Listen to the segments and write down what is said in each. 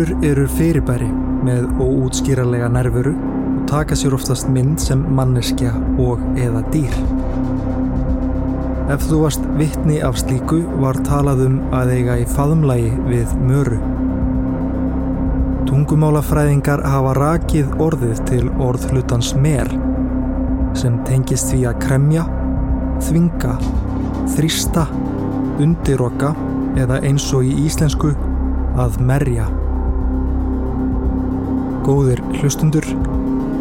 Mörur eru fyrirbæri með óútskýralega nervuru og taka sér oftast mynd sem manneskja og eða dýr. Ef þú varst vittni af slíku var talað um að eiga í faðumlægi við möru. Tungumálafræðingar hafa rakið orðið til orðhlutans mer sem tengist því að kremja, þvinga, þrista, undiroka eða eins og í íslensku að merja. Góðir hlustundur,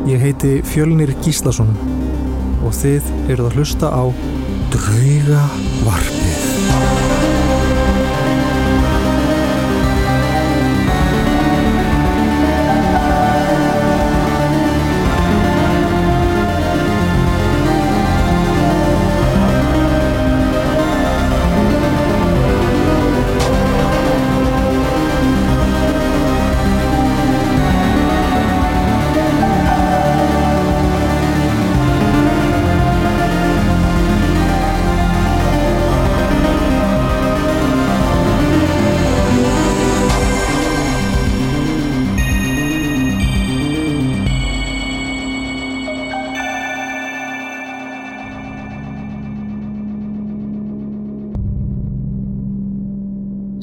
ég heiti Fjölnir Gíslason og þið eruð að hlusta á Drauga Varpið.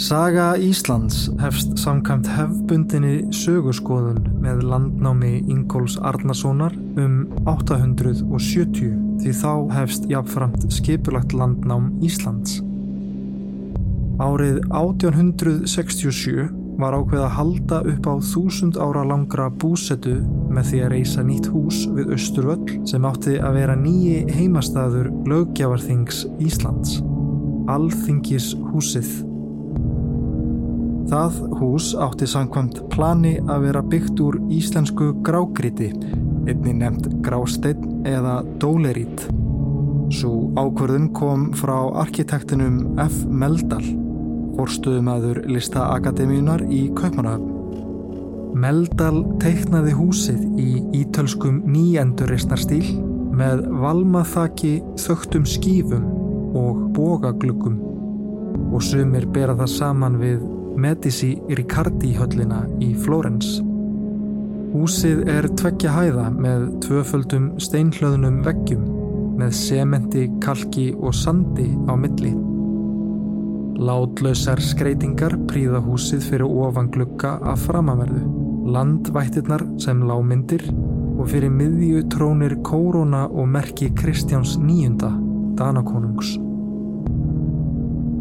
Saga Íslands hefst samkvæmt hefbundinni sögurskoðun með landnámi Ingóls Arnasonar um 870 því þá hefst jáfnframt skipulagt landnám Íslands. Árið 1867 var ákveð að halda upp á þúsund ára langra búsetu með því að reysa nýtt hús við Östurvöll sem átti að vera nýji heimastaður lögjafarþings Íslands. Alþingis húsið Það hús átti samkvæmt plani að vera byggt úr íslensku grágriti, einni nefnt grásteinn eða dólerít. Svo ákverðun kom frá arkitektinum F. Meldal, forstuðumæður listaakademíunar í Kaupanahöfn. Meldal teiknaði húsið í ítölskum nýjendurreisnarstíl með valmaþaki þögtum skífum og bógagluggum og sumir bera það saman við Medici Riccardi höllina í Flórens. Húsið er tveggja hæða með tvöföldum steinhlöðnum veggjum með sementi, kalki og sandi á milli. Látlausar skreitingar príða húsið fyrir ofan glukka af framaverðu, landvættirnar sem lámyndir og fyrir miðju trónir kórona og merki Kristjáns nýjunda, Danakonungs.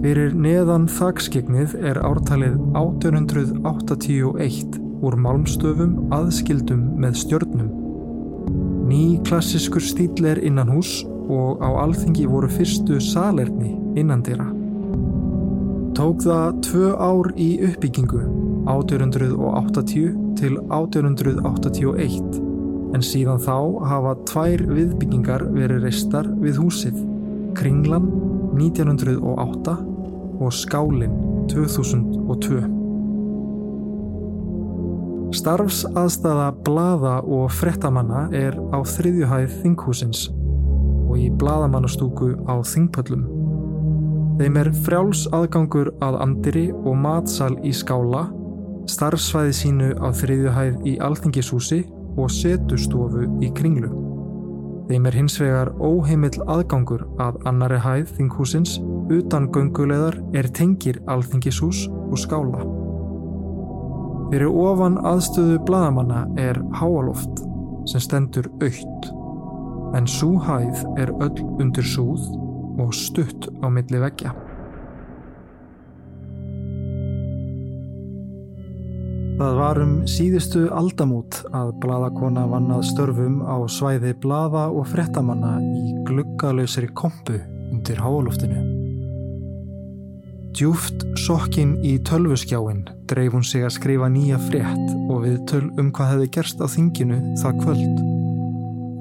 Fyrir neðan þakskegnið er ártalið 1881 úr málmstöfum aðskildum með stjörnum. Ný klassiskur stíl er innan hús og á alþingi voru fyrstu salerni innan dýra. Tók það tvö ár í uppbyggingu 1880 til 1881 en síðan þá hafa tvær viðbyggingar verið reistar við húsið, Kringlan 1908 og Skálinn 2002. Starfsaðstæða blaða og frettamanna er á þriðjuhæð þinghúsins og í bladamannastúku á þingpöllum. Þeim er frjáls aðgangur að andiri og matsal í skála, starfsvæði sínu á þriðjuhæð í alþingishúsi og setustofu í kringlu. Þeim er hins vegar óheimill aðgangur að annari hæð þinghúsins utan gönguleðar er tengir alþingishús og skála. Fyrir ofan aðstöðu bladamanna er háaloft sem stendur aukt en súhæð er öll undir súð og stutt á milli veggja. Það var um síðustu aldamút að bladakona vann að störfum á svæði blada og frettamanna í gluggalösri kompu undir háaloftinu. Djúft sokkin í tölvuskjáin dreif hún sig að skrifa nýja frétt og við töl um hvað hefði gerst á þinginu það kvöld.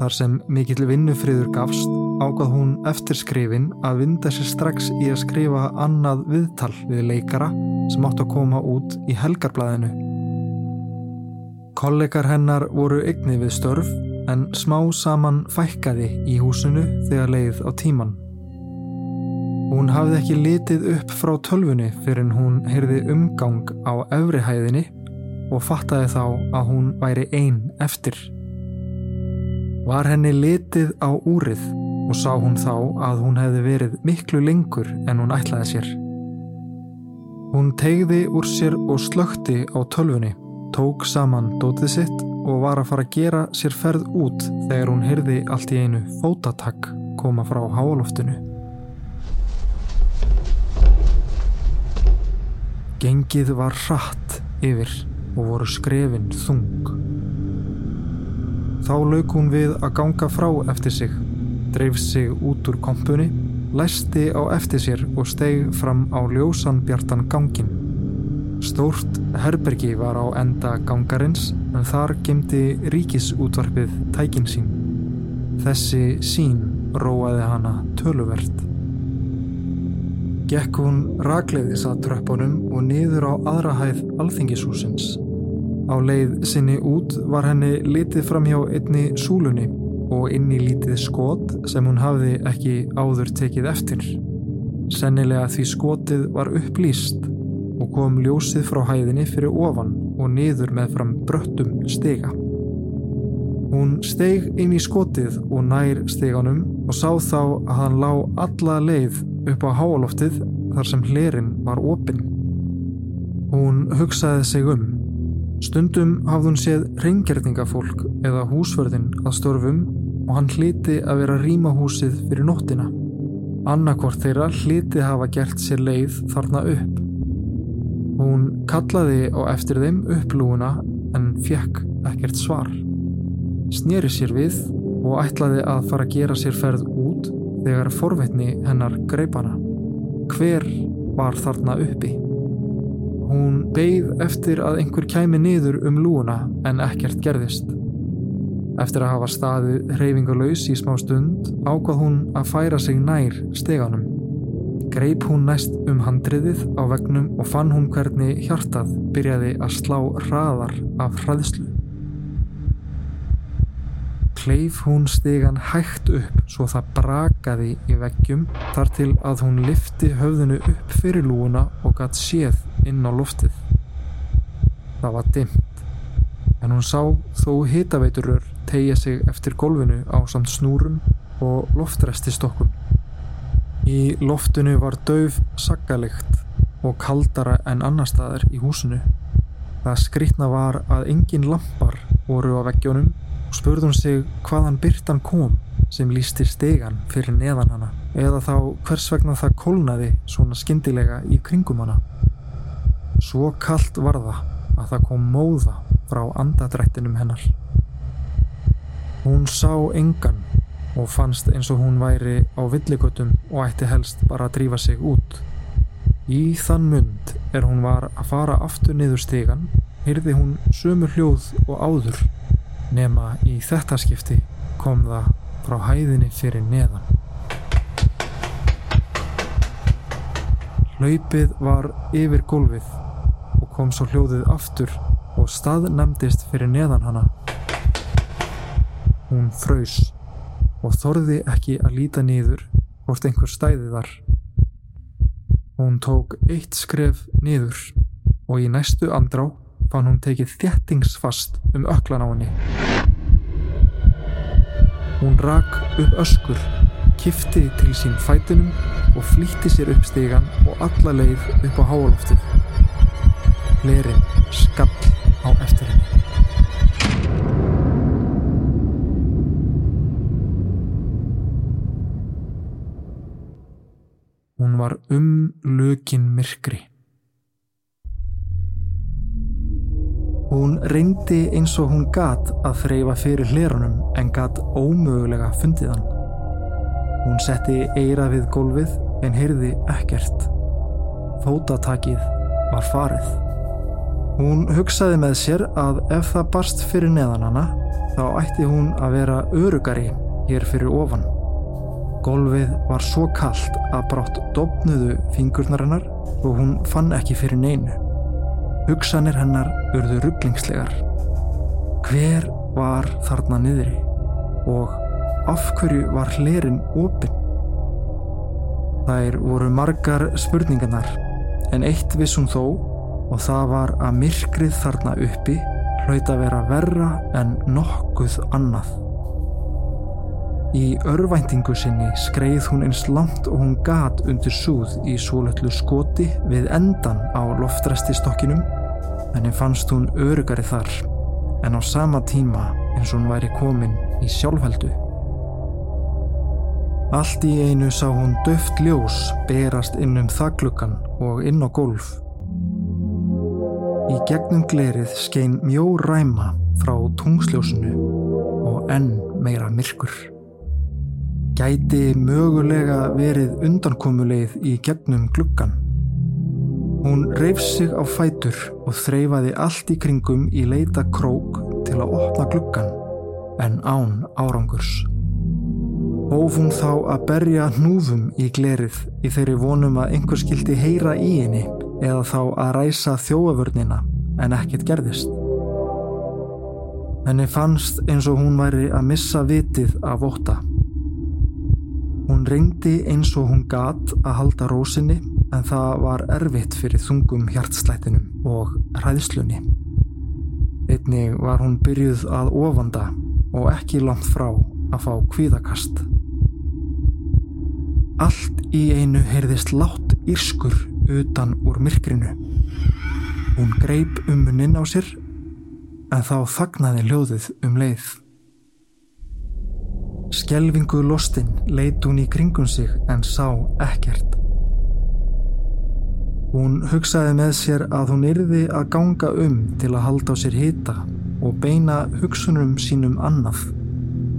Þar sem mikill vinnufriður gafst ágað hún eftir skrifin að vinda sér strax í að skrifa annað viðtal við leikara sem átt að koma út í helgarblæðinu. Kollegar hennar voru eigni við störf en smá saman fækkaði í húsinu þegar leið á tíman. Hún hafði ekki litið upp frá tölfunni fyrir hún heyrði umgang á efrihæðinni og fattaði þá að hún væri einn eftir. Var henni litið á úrið og sá hún þá að hún hefði verið miklu lengur en hún ætlaði sér. Hún tegði úr sér og slökti á tölfunni, tók saman dótið sitt og var að fara að gera sér ferð út þegar hún heyrði allt í einu fótatakk koma frá háaloftinu. Gengið var hratt yfir og voru skrefin þung. Þá lauk hún við að ganga frá eftir sig, dreif sig út úr kompunni, læsti á eftir sér og steg fram á ljósan bjartan gangin. Stórt herbergi var á enda gangarins en þar gemdi ríkisútvarpið tækin sín. Þessi sín róaði hana töluvert. Gekk hún ragleiðis að tröppunum og niður á aðra hæð alþingishúsins. Á leið sinni út var henni litið fram hjá einni súlunni og inn í lítið skot sem hún hafði ekki áður tekið eftir. Sennilega því skotið var upplýst og kom ljósið frá hæðinni fyrir ofan og niður með fram bröttum stiga. Hún steig inn í skotið og nær stiganum og sá þá að hann lá alla leið upp á háaloftið þar sem hlerin var opinn. Hún hugsaði sig um. Stundum hafði hún séð reyngjörningafólk eða húsverðin að störfum og hann hliti að vera rímahúsið fyrir nóttina. Annarkvort þeirra hliti hafa gert sér leið þarna upp. Hún kallaði á eftir þeim upplúuna en fjekk ekkert svar. Snýri sér við og ætlaði að fara að gera sér ferð út þegar forveitni hennar greipana. Hver var þarna uppi? Hún beigð eftir að einhver kæmi niður um lúuna en ekkert gerðist. Eftir að hafa staðið hreyfingalauðs í smá stund ákvað hún að færa sig nær steganum. Greip hún næst um handriðið á vegnum og fann hún hvernig hjartað byrjaði að slá hraðar af hraðslu kleif hún stegan hægt upp svo það brakaði í veggjum þar til að hún lifti höfðinu upp fyrir lúuna og gatt séð inn á loftið. Það var dimmt, en hún sá þó hitaveiturur tegja sig eftir golfinu á samt snúrum og loftrestistokkum. Í loftinu var dauf saggalikt og kaldara en annar staðar í húsinu. Það skrítna var að engin lampar voru á veggjónum og spurði hún sig hvaðan byrtan kom sem lísti stegan fyrir neðan hana eða þá hvers vegna það kólnaði svona skindilega í kringum hana. Svo kallt var það að það kom móða frá andadrættinum hennar. Hún sá engan og fannst eins og hún væri á villigötum og ætti helst bara að drífa sig út. Í þann mund er hún var að fara aftur niður stegan, heyrði hún sömu hljóð og áður nema í þetta skipti kom það frá hæðinni fyrir neðan. Hlaupið var yfir gólfið og kom svo hljóðið aftur og staðnæmdist fyrir neðan hana. Hún fröys og þorði ekki að líta nýður hvort einhver stæði þar. Hún tók eitt skref nýður og í næstu andrá fann hún tekið þjættingsfast um öklan á henni. Hún rak upp öskur, kifti til sín fætunum og flýtti sér upp stegan og alla leið upp á háaloftið. Lerinn skall á eftir henni. Var um lökin myrkri. Hún reyndi eins og hún gat að þreyfa fyrir hlerunum en gat ómögulega fundið hann. Hún setti eira við gólfið en heyrði ekkert. Fótatakið var farið. Hún hugsaði með sér að ef það barst fyrir neðan hana þá ætti hún að vera örugari hér fyrir ofan. Gólfið var svo kallt að brátt dopnuðu fingurnarinnar og hún fann ekki fyrir neinu. Hugsanir hennar urðu rugglingslegar. Hver var þarna niðri og af hverju var hlerin opinn? Þær voru margar spurningarnar en eitt vissum þó og það var að myrkrið þarna uppi hlaut að vera verra en nokkuð annað. Í örvæntingu sinni skreið hún eins langt og hún gat undir súð í svolöllu skoti við endan á loftræstistokkinum en henn fannst hún örugari þar en á sama tíma eins og hún væri komin í sjálfheldu. Allt í einu sá hún döft ljós berast inn um þagluggan og inn á golf. Í gegnum glerið skein mjó ræma frá tungsljósinu og enn meira myrkur gæti mögulega verið undankomuleið í gegnum gluggan. Hún reyf sig á fætur og þreyfaði allt í kringum í leita krók til að opna gluggan, en án árangurs. Hóf hún þá að berja hnúfum í glerið í þeirri vonum að einhver skildi heyra í henni eða þá að ræsa þjóavörnina en ekkert gerðist. Henni fannst eins og hún væri að missa vitið af óta. Hún reyndi eins og hún gat að halda rósinni en það var erfitt fyrir þungum hjartslættinum og hræðslunni. Einnig var hún byrjuð að ofanda og ekki langt frá að fá kvíðakast. Allt í einu heyrðist látt írskur utan úr myrkrinu. Hún greip um muninn á sér en þá þagnaði ljóðið um leið. Skelvingu lostin leit hún í kringum sig en sá ekkert. Hún hugsaði með sér að hún yrði að ganga um til að halda á sér hita og beina hugsunum sínum annað.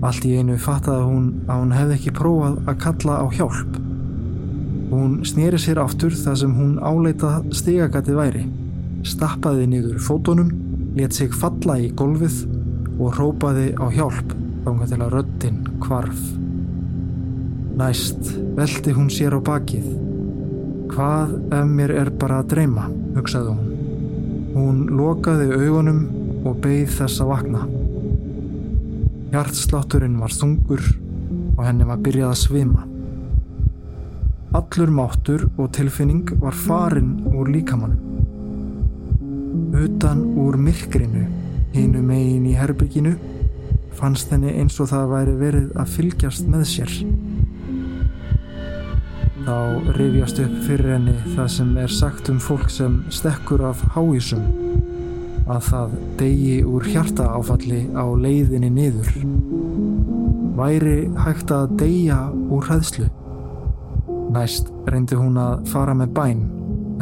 Allt í einu fattaði hún að hún hefði ekki prófað að kalla á hjálp. Hún snýri sér aftur þar sem hún áleita stigagati væri, stappaði niður fótonum, let sig falla í golfið og rópaði á hjálp þánga til að röttin kvarf. Næst veldi hún sér á bakið. Hvað ef mér er bara að dreyma, hugsaði hún. Hún lokaði augunum og beigð þess að vakna. Hjartslátturinn var þungur og henni var byrjað að svima. Allur máttur og tilfinning var farin úr líkamannum. Utan úr myrkrinu, hinu megin í herbygginu, fannst henni eins og það væri verið að fylgjast með sér. Þá rifjast upp fyrir henni það sem er sagt um fólk sem stekkur af háísum að það degi úr hjarta áfalli á leiðinni niður. Væri hægt að deyja úr hræðslu. Næst reyndi hún að fara með bæn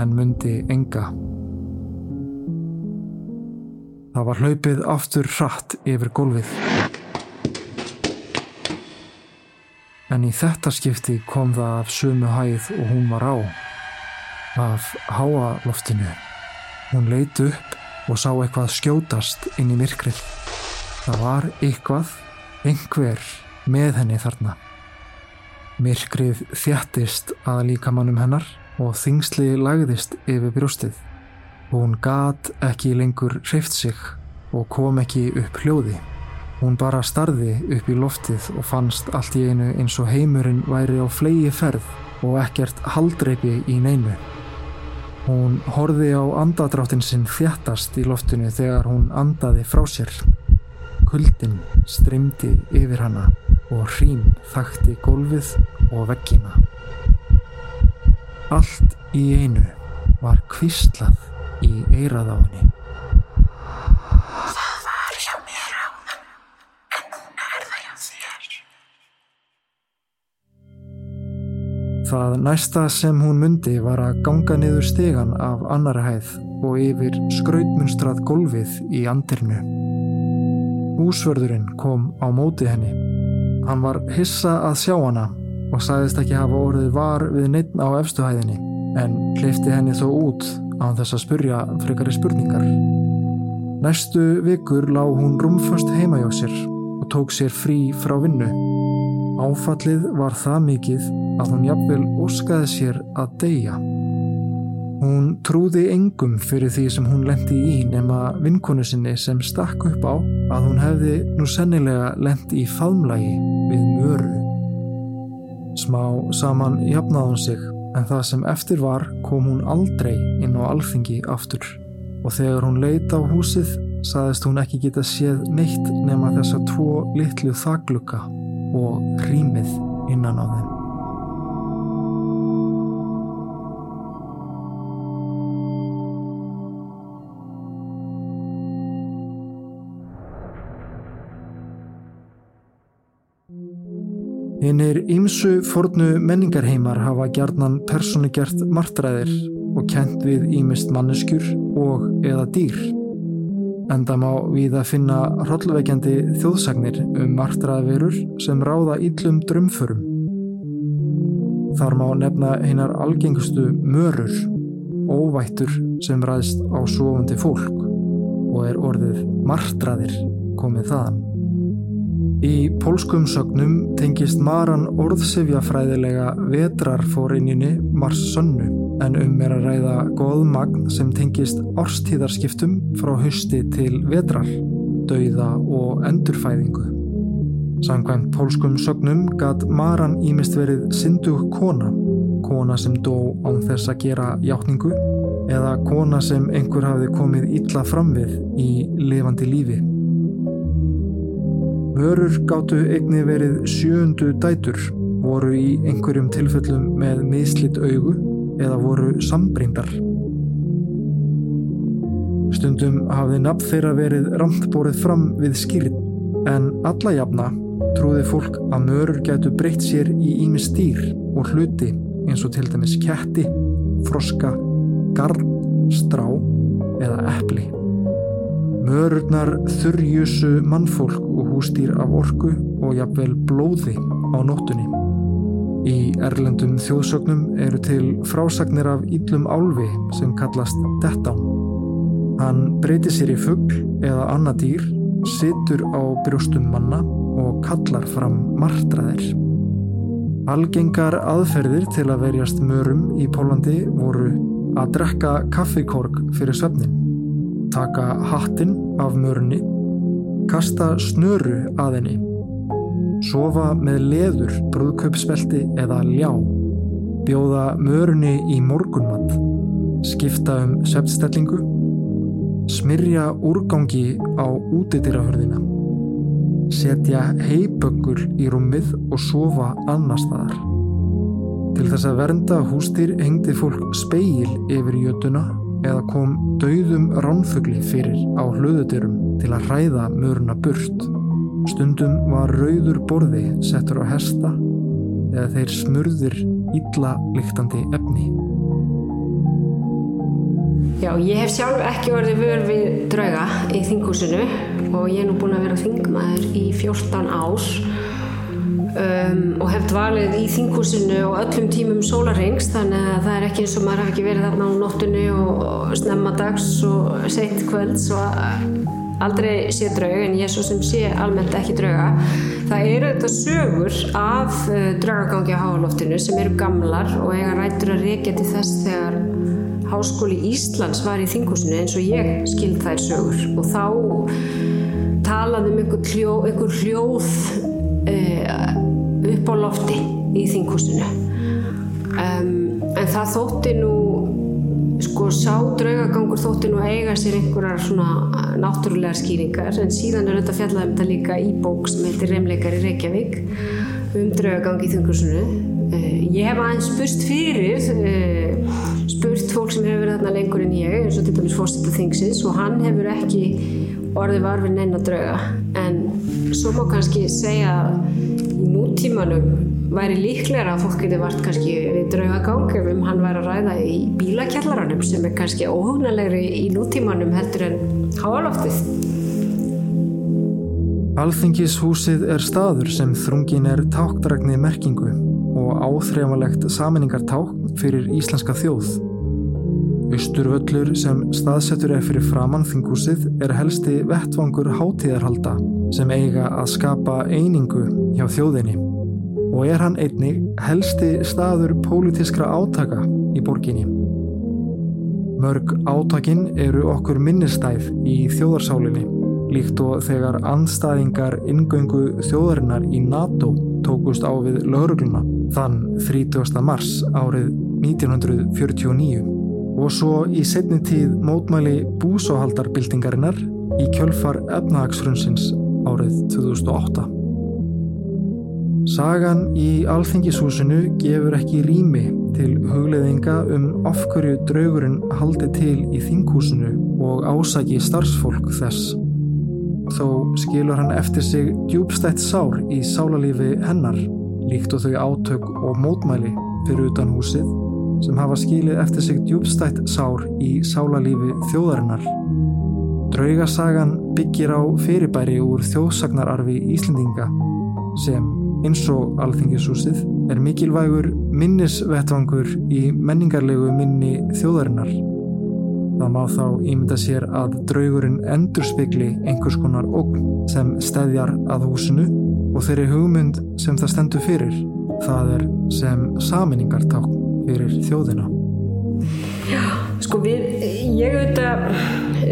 en myndi enga. Það var hlaupið aftur hratt yfir gólfið. En í þetta skipti kom það af sömu hæð og hún var á. Af háaloftinu. Hún leiti upp og sá eitthvað skjótast inn í myrkrið. Það var eitthvað, einhver með henni þarna. Myrkrið þjættist að líkamannum hennar og þingsli lagðist yfir brjóstið. Hún gat ekki lengur hreift sig og kom ekki upp hljóði. Hún bara starði upp í loftið og fannst allt í einu eins og heimurinn væri á flegi ferð og ekkert haldreipi í neinu. Hún horfi á andadráttin sinn þjættast í loftinu þegar hún andaði frá sér. Kuldin streymdi yfir hana og hrín þakti gólfið og veggina. Allt í einu var kvistlað í eirað á henni. Það var hjá mér áðan, en núna er það hjá þér. Það næsta sem hún myndi var að ganga niður stegan af annara hæð og yfir skrautmunstrað golfið í andirnu. Húsvörðurinn kom á móti henni. Hann var hissa að sjá hana og sagðist ekki hafa orðið var við neitt á efstuhæðinni en hlifti henni þó út án þess að spurja frekari spurningar. Næstu vikur lág hún rúmföst heima hjá sér og tók sér frí frá vinnu. Áfallið var það mikið að hún jafnvel óskaði sér að deyja. Hún trúði engum fyrir því sem hún lendi í nema vinkonu sinni sem stakk upp á að hún hefði nú sennilega lendi í faðmlagi við möru. Smá saman jafnaði hún sig en það sem eftir var kom hún aldrei inn á alþingi aftur. og þegar hún leita á húsið saðist hún ekki geta séð neitt nema þessa tvo litlu þaglukka og rýmið innan á þeim. Hinnir ímsu fornu menningarheimar hafa gjarnan personugert martræðir og kent við ímist manneskjur og eða dýr. Enda má við að finna hrollveikjandi þjóðsagnir um martræðverur sem ráða íllum drömförum. Þar má nefna hinnar algengustu mörur, óvættur sem ræðst á sofandi fólk og er orðið martræðir komið þaðan. Í pólskum sögnum tengist maran orðsefjafræðilega vetrarfórinjunni Mars sönnu en um er að ræða goðmagn sem tengist árstíðarskiptum frá hausti til vetrar, dauða og endurfæðingu. Samkvæmt pólskum sögnum gatt maran ímist verið syndug kona, kona sem dó án þess að gera hjáttningu eða kona sem einhver hafði komið illa fram við í lifandi lífi. Vörur gáttu eigni verið sjöundu dætur, voru í einhverjum tilfellum með miðslitt augu eða voru sambrindar. Stundum hafði nafn þeirra verið ramtbórið fram við skýrin, en alla jafna trúði fólk að mörur gætu breytt sér í ími stýr og hluti eins og til dæmis ketti, froska, garn, strá eða eppli. Mörurnar þurrjusu mannfólk og hústýr af orku og jafnvel blóði á nóttunni. Í erlendum þjóðsögnum eru til frásagnir af íllum álfi sem kallast Dettán. Hann breytir sér í fuggl eða annað dýr, situr á brjóstum manna og kallar fram martraðir. Algengar aðferðir til að verjast mörum í Pólandi voru að drekka kaffikorg fyrir söfnin taka hattinn af mörni, kasta snöru að henni, sofa með leður, brúðkaupsvelti eða ljá, bjóða mörni í morgunmatt, skipta um septstellingu, smyrja úrgangi á útidirahörðina, setja heiböggul í rúmið og sofa annar staðar. Til þess að vernda hústýr hengdi fólk speil yfir jötuna eða kom dauðum ránfugli fyrir á hlöðutyrum til að hræða möruna burt. Stundum var rauður borði settur á hesta eða þeir smurðir illa lyktandi efni. Já, ég hef sjálf ekki orðið vör við drauga í þingúsinu og ég er nú búin að vera þingmaður í 14 ás Um, og hef dvalið í þinghúsinu og öllum tímum sólarhengs þannig að það er ekki eins og maður hef ekki verið þarna á nóttunni og snemma dags og seint kvölds og aldrei sé draug en ég er svo sem sé almennt ekki drauga. Það eru þetta sögur af uh, draugagangi á háaloftinu sem eru gamlar og eiga rættur að reykja til þess þegar Háskóli Íslands var í þinghúsinu eins og ég skild þær sögur. Og þá talaðum einhver, hljó, einhver hljóð uh, upp á lofti í þinghúsinu. Um, en það þótti nú sko sá draugagangur þótti nú eiga sér einhverjar svona náttúrulegar skýringar en síðan er þetta fjallað um þetta líka í bók sem heitir Remleikar í Reykjavík um draugagang í þinghúsinu. Uh, ég hef aðeins spurst fyrir uh, spurt fólk sem hefur verið þarna lengur en ég eins og til dæmis fórstættu þingsins og hann hefur ekki orðið varfið neina drauga. En svo má kannski segja að nútímanum væri líklega að fólk geti vart kannski við draugagang ef um hann væri að ræða í bílakjallaranum sem er kannski óhugnalegri í nútímanum heldur en háaloftið. Alþingishúsið er staður sem þrungin er tákdragni merkingu og áþreifanlegt saminningartákn fyrir íslenska þjóð. Östurvöllur sem staðsettur er fyrir framann þinghúsið er helsti vettvangur hátíðarhalda sem eiga að skapa einingu hjá þjóðinni og er hann einnig helsti staður pólitiskra átaka í borginni. Mörg átakin eru okkur minnistæð í þjóðarsálinni líkt og þegar anstæðingar ingöngu þjóðarinnar í NATO tókust á við laurugluna þann 30. mars árið 1949. og svo í setni tíð mótmæli búsáhaldarbyltingarinnar í kjölfar efnahagsfrunnsins árið 2008. Sagan í Alþingishúsinu gefur ekki rými til hugleðinga um afhverju draugurinn haldi til í þinghúsinu og ásaki starfsfólk þess. Þó skilur hann eftir sig djúbstætt sár í sálalífi hennar, líkt og þau átök og mótmæli fyrir utan húsið sem hafa skilið eftir sig djúbstætt sár í sálalífi þjóðarinnar. Draugasagan byggir á fyrirbæri úr þjóðsagnararfi Íslendinga sem, eins og alþingishúsið, er mikilvægur minnisvettvangur í menningarlegu minni þjóðarinnar. Það má þá ímynda sér að draugurinn endurspegli einhvers konar ógn sem stæðjar að húsinu og þeirri hugmynd sem það stendur fyrir. Það er sem saminningartákn fyrir þjóðina. Sko við, ég auðvitað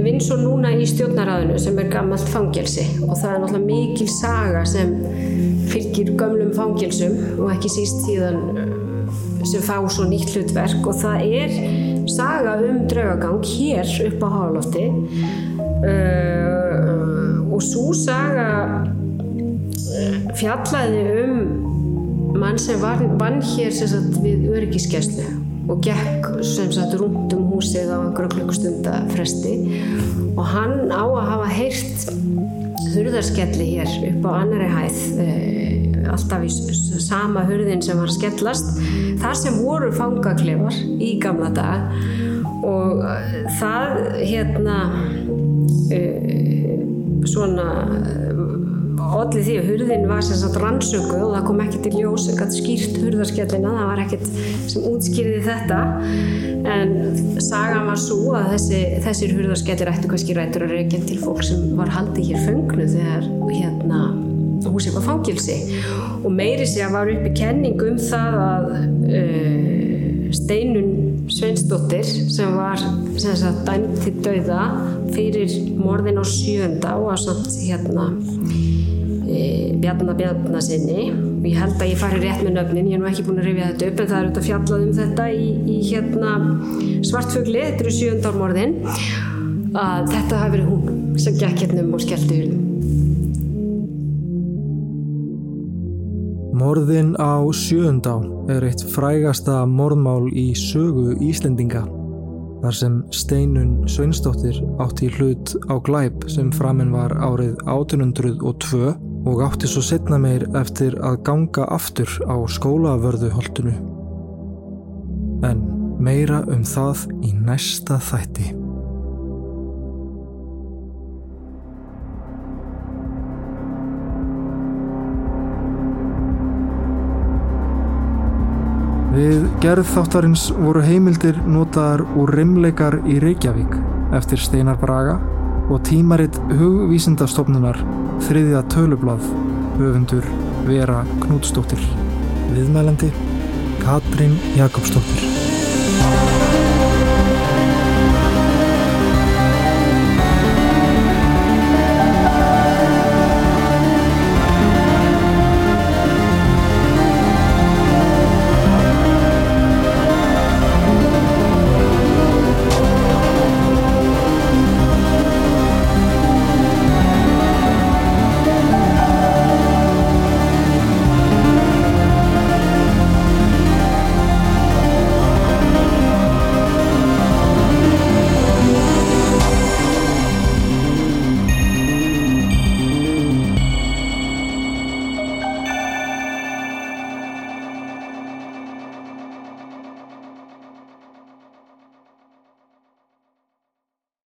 vinn svo núna í stjórnaræðinu sem er gammalt fangelsi og það er náttúrulega mikil saga sem fylgir gömlum fangelsum og ekki síst síðan uh, sem fá svo nýtt hlutverk og það er saga um draugagang hér upp á hálófti uh, og svo saga uh, fjallaði um mann sem vann hér sagt, við öryggiskeslu og gekk sem sagt rúmt um húsið á einhverja klukkustunda fresti. Og hann á að hafa heyrt hurðarskelli hér upp á annari hæð e, alltaf í sama hurðin sem var skellast. Þar sem voru fangaklefar í gamla dag og eh, það hérna e, svona allir því að hurðin var sem sagt rannsöku og það kom ekki til ljós ekkert skýrt hurðarskjallina það var ekkert sem útskýrði þetta. En sagan var svo að þessi, þessir hurðarskjallir ættu kannski rættur að reykja til fólk sem var haldið hér föngnu þegar hérna húsið var fangilsi og meiri sé að var uppi kenning um það að uh, Steinun Sveinsdóttir sem var sem sagt dæmt til dauða fyrir morðin á sjönda og að samt hérna Bjarnar Bjarnarsinni og ég held að ég fari rétt með nöfnin ég er nú ekki búin að rifja þetta upp en það er auðvitað fjallað um þetta í, í hérna svartfugli, þetta eru sjöndármorðin að þetta hafi verið hún sem gekk hérna um og skellti hulum Morðin á sjöundá er eitt frægasta morðmál í sögu Íslendinga þar sem Steinun Sveinsdóttir átti hlut á glæp sem framinn var árið 1802 og átti svo setna meir eftir að ganga aftur á skólavörðuholtunu. En meira um það í næsta þætti. Við gerð þáttarins voru heimildir notaðar úr rimleikar í Reykjavík eftir Steinar Braga og tímaritt hugvísindastofnunar þriðja tölublað höfundur Vera Knútsdóttir. Viðmælandi Katrín Jakobsdóttir.